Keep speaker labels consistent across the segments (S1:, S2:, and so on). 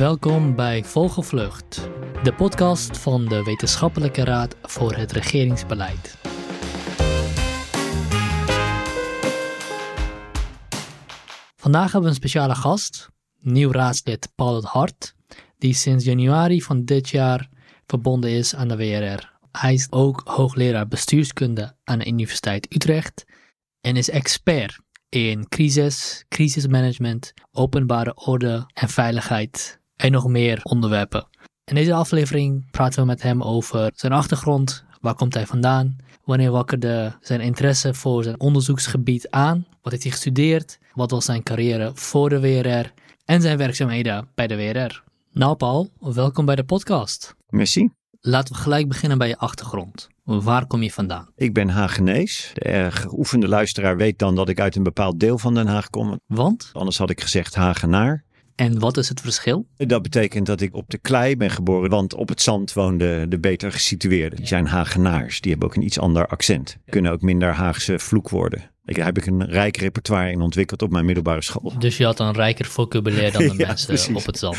S1: Welkom bij Vogelvlucht, de podcast van de Wetenschappelijke Raad voor het Regeringsbeleid. Vandaag hebben we een speciale gast, nieuw raadslid Paul het Hart, die sinds januari van dit jaar verbonden is aan de WRR. Hij is ook hoogleraar bestuurskunde aan de Universiteit Utrecht en is expert in crisis, crisismanagement, openbare orde en veiligheid en nog meer onderwerpen. In deze aflevering praten we met hem over zijn achtergrond, waar komt hij vandaan, wanneer wakkerde zijn interesse voor zijn onderzoeksgebied aan, wat heeft hij gestudeerd, wat was zijn carrière voor de WRR en zijn werkzaamheden bij de WRR. Nou Paul, welkom bij de podcast.
S2: Merci.
S1: Laten we gelijk beginnen bij je achtergrond. Waar kom je vandaan?
S2: Ik ben Hagenees. De erg geoefende luisteraar weet dan dat ik uit een bepaald deel van Den Haag kom.
S1: Want?
S2: Anders had ik gezegd Hagenaar.
S1: En wat is het verschil?
S2: Dat betekent dat ik op de klei ben geboren, want op het zand woonden de beter gesitueerden. Die zijn Hagenaars. Die hebben ook een iets ander accent. Kunnen ook minder Haagse vloekwoorden. Daar heb ik een rijk repertoire in ontwikkeld op mijn middelbare school.
S1: Dus je had een rijker vocabulaire dan de
S2: Ja,
S1: mensen
S2: precies.
S1: op het zand.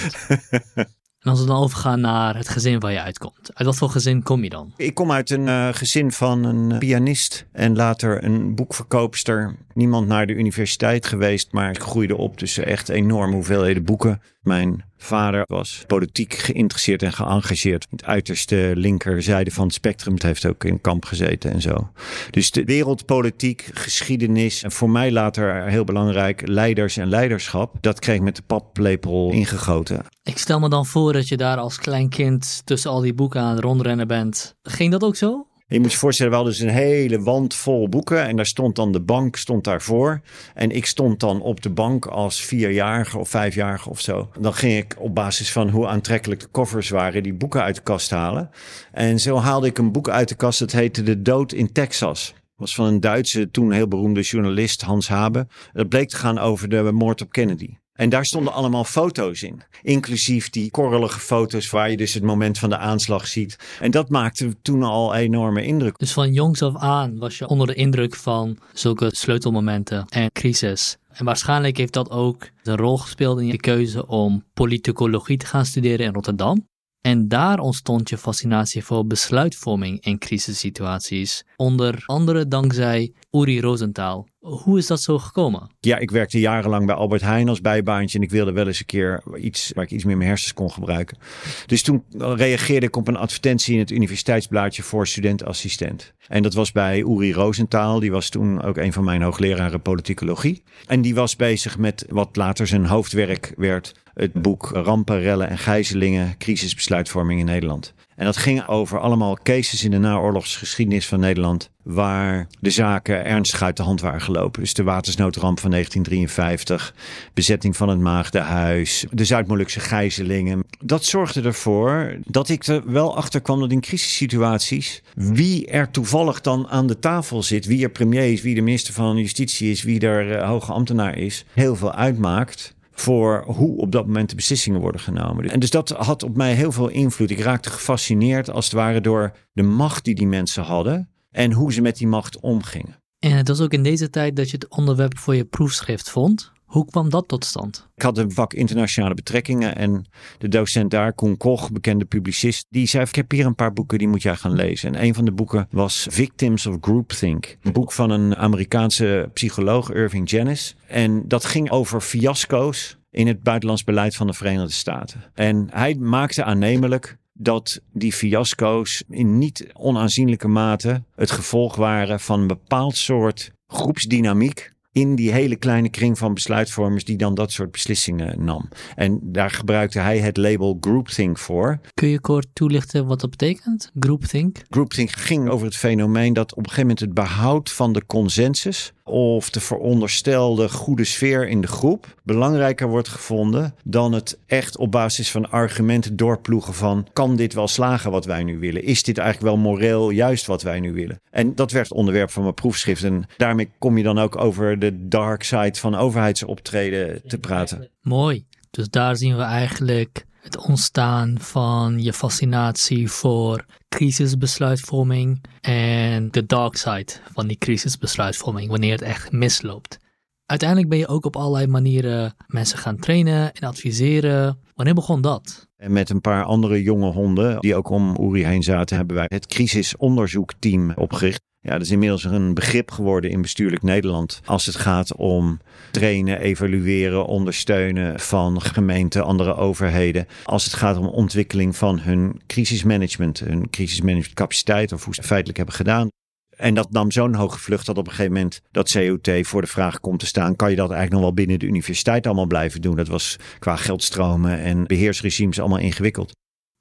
S1: en als we dan overgaan naar het gezin waar je uitkomt. Uit wat voor gezin kom je dan?
S2: Ik kom uit een eh, gezin van een pianist en later een boekverkoopster. Niemand naar de universiteit geweest, maar ik groeide op tussen echt enorme hoeveelheden boeken. Mijn vader was politiek geïnteresseerd en geëngageerd. Het uiterste linkerzijde van het spectrum. Het heeft ook in kamp gezeten en zo. Dus de wereldpolitiek, geschiedenis en voor mij later heel belangrijk leiders en leiderschap. Dat kreeg met de paplepel ingegoten.
S1: Ik stel me dan voor dat je daar als klein kind tussen al die boeken aan het rondrennen bent. Ging dat ook zo?
S2: Je moet je voorstellen, we hadden dus een hele wand vol boeken. En daar stond dan de bank stond daarvoor. En ik stond dan op de bank als vierjarige of vijfjarige of zo. Dan ging ik op basis van hoe aantrekkelijk de covers waren, die boeken uit de kast halen. En zo haalde ik een boek uit de kast. Dat heette De Dood in Texas. was van een Duitse, toen heel beroemde journalist, Hans Habe. Dat bleek te gaan over de moord op Kennedy. En daar stonden allemaal foto's in. Inclusief die korrelige foto's waar je dus het moment van de aanslag ziet. En dat maakte toen al enorme indruk.
S1: Dus van jongs af aan was je onder de indruk van zulke sleutelmomenten en crisis. En waarschijnlijk heeft dat ook een rol gespeeld in je keuze om politicologie te gaan studeren in Rotterdam. En daar ontstond je fascinatie voor besluitvorming in crisissituaties. Onder andere dankzij Uri Rosenthal. Hoe is dat zo gekomen?
S2: Ja, ik werkte jarenlang bij Albert Heijn als bijbaantje. En ik wilde wel eens een keer iets waar ik iets meer mijn hersens kon gebruiken. Dus toen reageerde ik op een advertentie in het universiteitsblaadje voor studentassistent. En dat was bij Uri Rosenthal. Die was toen ook een van mijn hoogleraren politicologie. En die was bezig met wat later zijn hoofdwerk werd. Het boek Rampen, Rellen en Gijzelingen, crisisbesluitvorming in Nederland. En dat ging over allemaal cases in de naoorlogsgeschiedenis van Nederland. Waar de zaken ernstig uit de hand waren gelopen. Dus de watersnoodramp van 1953, bezetting van het Maagdenhuis, de Zuid-Molukse gijzelingen. Dat zorgde ervoor dat ik er wel achter kwam dat in crisissituaties wie er toevallig dan aan de tafel zit, wie er premier is, wie de minister van Justitie is, wie er eh, hoge ambtenaar is, heel veel uitmaakt voor hoe op dat moment de beslissingen worden genomen. En dus dat had op mij heel veel invloed. Ik raakte gefascineerd als het ware door de macht die die mensen hadden en hoe ze met die macht omgingen.
S1: En het was ook in deze tijd dat je het onderwerp voor je proefschrift vond. Hoe kwam dat tot stand?
S2: Ik had een vak internationale betrekkingen en de docent daar, Koen Koch, bekende publicist, die zei: Ik heb hier een paar boeken die moet jij gaan lezen. En een van de boeken was Victims of Groupthink, een boek van een Amerikaanse psycholoog, Irving Janis. En dat ging over fiasco's in het buitenlands beleid van de Verenigde Staten. En hij maakte aannemelijk dat die fiasco's in niet onaanzienlijke mate het gevolg waren van een bepaald soort groepsdynamiek in die hele kleine kring van besluitvormers die dan dat soort beslissingen nam. En daar gebruikte hij het label groupthink voor.
S1: Kun je kort toelichten wat dat betekent? Groupthink?
S2: Groupthink ging over het fenomeen dat op een gegeven moment het behoud van de consensus of de veronderstelde goede sfeer in de groep belangrijker wordt gevonden dan het echt op basis van argumenten doorploegen van kan dit wel slagen wat wij nu willen? Is dit eigenlijk wel moreel juist wat wij nu willen? En dat werd onderwerp van mijn proefschrift en daarmee kom je dan ook over de dark side van overheidsoptreden te praten.
S1: Mooi. Dus daar zien we eigenlijk het ontstaan van je fascinatie voor crisisbesluitvorming en de dark side van die crisisbesluitvorming wanneer het echt misloopt. Uiteindelijk ben je ook op allerlei manieren mensen gaan trainen en adviseren Wanneer begon dat?
S2: En met een paar andere jonge honden die ook om Uri heen zaten, hebben wij het crisisonderzoekteam opgericht. Ja, dat is inmiddels een begrip geworden in bestuurlijk Nederland. Als het gaat om trainen, evalueren, ondersteunen van gemeenten, andere overheden. Als het gaat om ontwikkeling van hun crisismanagement, hun crisismanagementcapaciteit of hoe ze feitelijk hebben gedaan. En dat nam zo'n hoge vlucht dat op een gegeven moment dat COT voor de vraag komt te staan: kan je dat eigenlijk nog wel binnen de universiteit allemaal blijven doen? Dat was qua geldstromen en beheersregimes allemaal ingewikkeld.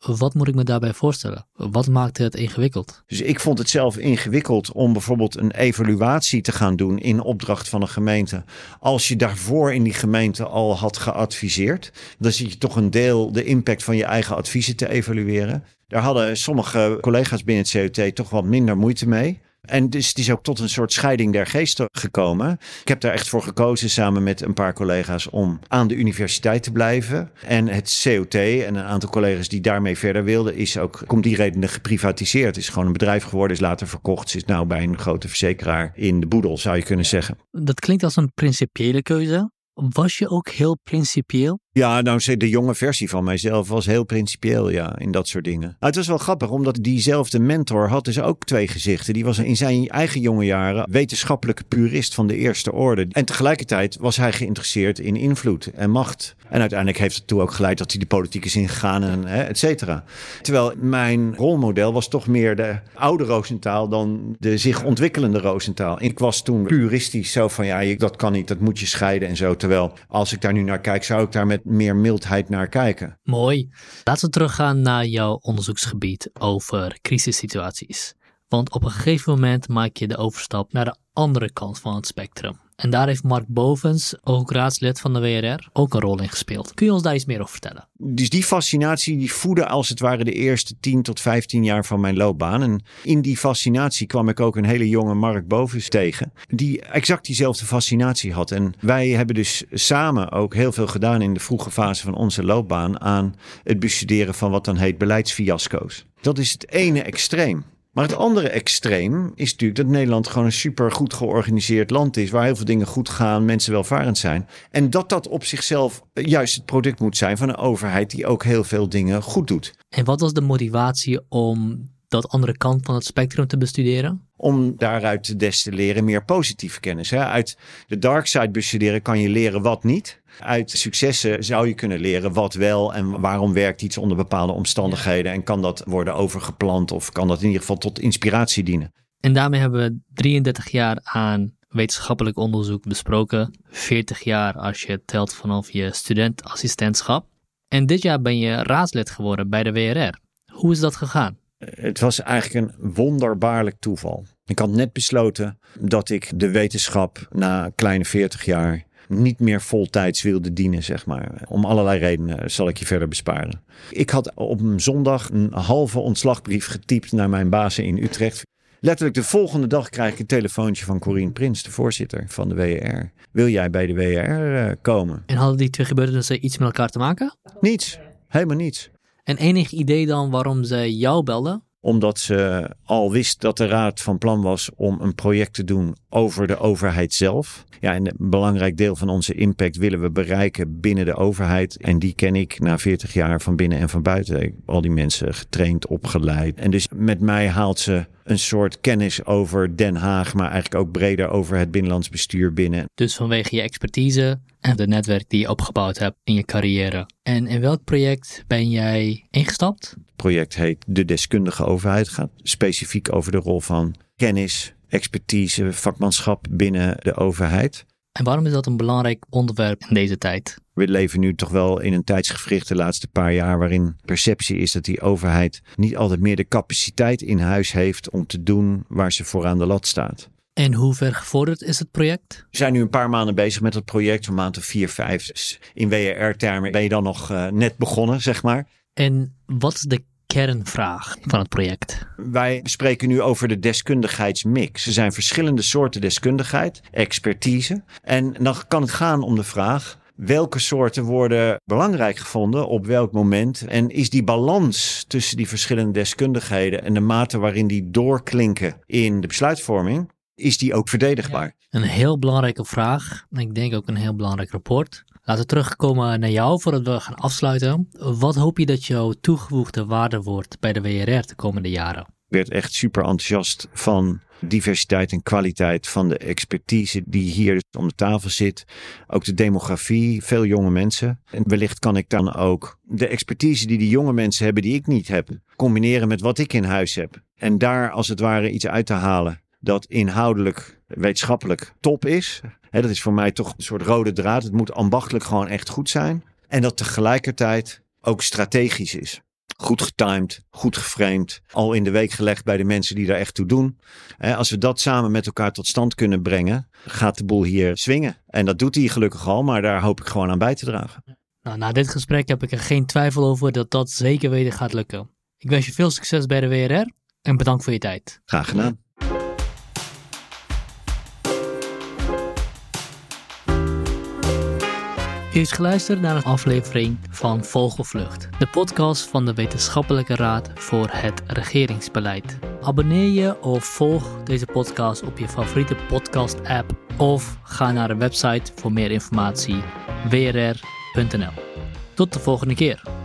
S1: Wat moet ik me daarbij voorstellen? Wat maakte het ingewikkeld?
S2: Dus ik vond het zelf ingewikkeld om bijvoorbeeld een evaluatie te gaan doen in opdracht van een gemeente. Als je daarvoor in die gemeente al had geadviseerd, dan zit je toch een deel de impact van je eigen adviezen te evalueren. Daar hadden sommige collega's binnen het COT toch wat minder moeite mee. En dus het is ook tot een soort scheiding der geesten gekomen. Ik heb daar echt voor gekozen samen met een paar collega's om aan de universiteit te blijven. En het COT en een aantal collega's die daarmee verder wilden, is ook om die reden geprivatiseerd. Is gewoon een bedrijf geworden, is later verkocht. Ze is nou bij een grote verzekeraar in de boedel, zou je kunnen zeggen.
S1: Dat klinkt als een principiële keuze. Was je ook heel principieel?
S2: Ja, nou, de jonge versie van mijzelf was heel principieel, ja, in dat soort dingen. het was wel grappig, omdat diezelfde mentor had dus ook twee gezichten. Die was in zijn eigen jonge jaren wetenschappelijke purist van de eerste orde. En tegelijkertijd was hij geïnteresseerd in invloed en macht. En uiteindelijk heeft het toe ook geleid dat hij de politiek is ingegaan en hè, et cetera. Terwijl mijn rolmodel was toch meer de oude Roosentaal dan de zich ontwikkelende Roosentaal. Ik was toen puristisch zo van, ja, dat kan niet, dat moet je scheiden en zo. Terwijl als ik daar nu naar kijk, zou ik daar met meer mildheid naar kijken.
S1: Mooi. Laten we teruggaan naar jouw onderzoeksgebied over crisissituaties. Want op een gegeven moment maak je de overstap naar de andere kant van het spectrum. En daar heeft Mark Bovens, ook raadslid van de WRR, ook een rol in gespeeld. Kun je ons daar iets meer over vertellen?
S2: Dus die fascinatie die voedde als het ware de eerste 10 tot 15 jaar van mijn loopbaan. En in die fascinatie kwam ik ook een hele jonge Mark Bovens tegen, die exact diezelfde fascinatie had. En wij hebben dus samen ook heel veel gedaan in de vroege fase van onze loopbaan aan het bestuderen van wat dan heet beleidsfiasco's. Dat is het ene extreem. Maar het andere extreem is natuurlijk dat Nederland gewoon een super goed georganiseerd land is. Waar heel veel dingen goed gaan, mensen welvarend zijn. En dat dat op zichzelf juist het product moet zijn van een overheid die ook heel veel dingen goed doet.
S1: En wat was de motivatie om dat andere kant van het spectrum te bestuderen?
S2: Om daaruit te destilleren meer positieve kennis. Uit de dark side bestuderen kan je leren wat niet. Uit successen zou je kunnen leren wat wel en waarom werkt iets onder bepaalde omstandigheden. En kan dat worden overgeplant of kan dat in ieder geval tot inspiratie dienen.
S1: En daarmee hebben we 33 jaar aan wetenschappelijk onderzoek besproken. 40 jaar als je telt vanaf je studentassistentschap. En dit jaar ben je raadslid geworden bij de WRR. Hoe is dat gegaan?
S2: Het was eigenlijk een wonderbaarlijk toeval. Ik had net besloten dat ik de wetenschap na kleine 40 jaar niet meer voltijds wilde dienen, zeg maar. Om allerlei redenen zal ik je verder besparen. Ik had op een zondag een halve ontslagbrief getypt naar mijn bazen in Utrecht. Letterlijk de volgende dag krijg ik een telefoontje van Corine Prins, de voorzitter van de WR. Wil jij bij de WR eh, komen?
S1: En hadden die twee gebeurtenissen iets met elkaar te maken?
S2: Niets, helemaal niets.
S1: En enig idee dan waarom ze jou belden?
S2: Omdat ze al wist dat de raad van plan was om een project te doen over de overheid zelf. Ja, en een belangrijk deel van onze impact willen we bereiken binnen de overheid. En die ken ik na 40 jaar van binnen en van buiten. Ik heb al die mensen getraind, opgeleid. En dus met mij haalt ze een soort kennis over Den Haag, maar eigenlijk ook breder over het binnenlands bestuur binnen.
S1: Dus vanwege je expertise en de netwerk die je opgebouwd hebt in je carrière. En in welk project ben jij ingestapt?
S2: Het project heet De Deskundige Overheid. Het gaat specifiek over de rol van kennis, expertise, vakmanschap binnen de overheid.
S1: En waarom is dat een belangrijk onderwerp in deze tijd?
S2: We leven nu toch wel in een tijdsgevricht de laatste paar jaar waarin perceptie is dat die overheid niet altijd meer de capaciteit in huis heeft om te doen waar ze voor aan de lat staat.
S1: En hoe ver gevorderd is het project?
S2: We zijn nu een paar maanden bezig met het project, een maand of vier, vijf. Dus in WR-termen ben je dan nog uh, net begonnen, zeg maar.
S1: En wat is de kernvraag van het project?
S2: Wij spreken nu over de deskundigheidsmix. Er zijn verschillende soorten deskundigheid, expertise. En dan kan het gaan om de vraag: welke soorten worden belangrijk gevonden op welk moment? En is die balans tussen die verschillende deskundigheden en de mate waarin die doorklinken in de besluitvorming, is die ook verdedigbaar?
S1: Een heel belangrijke vraag. Ik denk ook een heel belangrijk rapport. Laten we terugkomen naar jou voordat we gaan afsluiten. Wat hoop je dat jouw toegevoegde waarde wordt bij de WRR de komende jaren?
S2: Ik werd echt super enthousiast van diversiteit en kwaliteit van de expertise die hier om de tafel zit. Ook de demografie, veel jonge mensen. En wellicht kan ik dan ook de expertise die die jonge mensen hebben die ik niet heb, combineren met wat ik in huis heb. En daar als het ware iets uit te halen dat inhoudelijk, wetenschappelijk top is. dat is voor mij toch een soort rode draad. Het moet ambachtelijk gewoon echt goed zijn. En dat tegelijkertijd ook strategisch is. Goed getimed, goed geframed, al in de week gelegd bij de mensen die daar echt toe doen. Als we dat samen met elkaar tot stand kunnen brengen, gaat de boel hier swingen. En dat doet hij gelukkig al, maar daar hoop ik gewoon aan bij te dragen.
S1: Nou, na dit gesprek heb ik er geen twijfel over dat dat zeker weten gaat lukken. Ik wens je veel succes bij de WRR en bedankt voor je tijd.
S2: Graag gedaan.
S1: U is geluisterd naar een aflevering van Vogelvlucht, de podcast van de Wetenschappelijke Raad voor het Regeringsbeleid. Abonneer je of volg deze podcast op je favoriete podcast-app of ga naar de website voor meer informatie wrr.nl. Tot de volgende keer.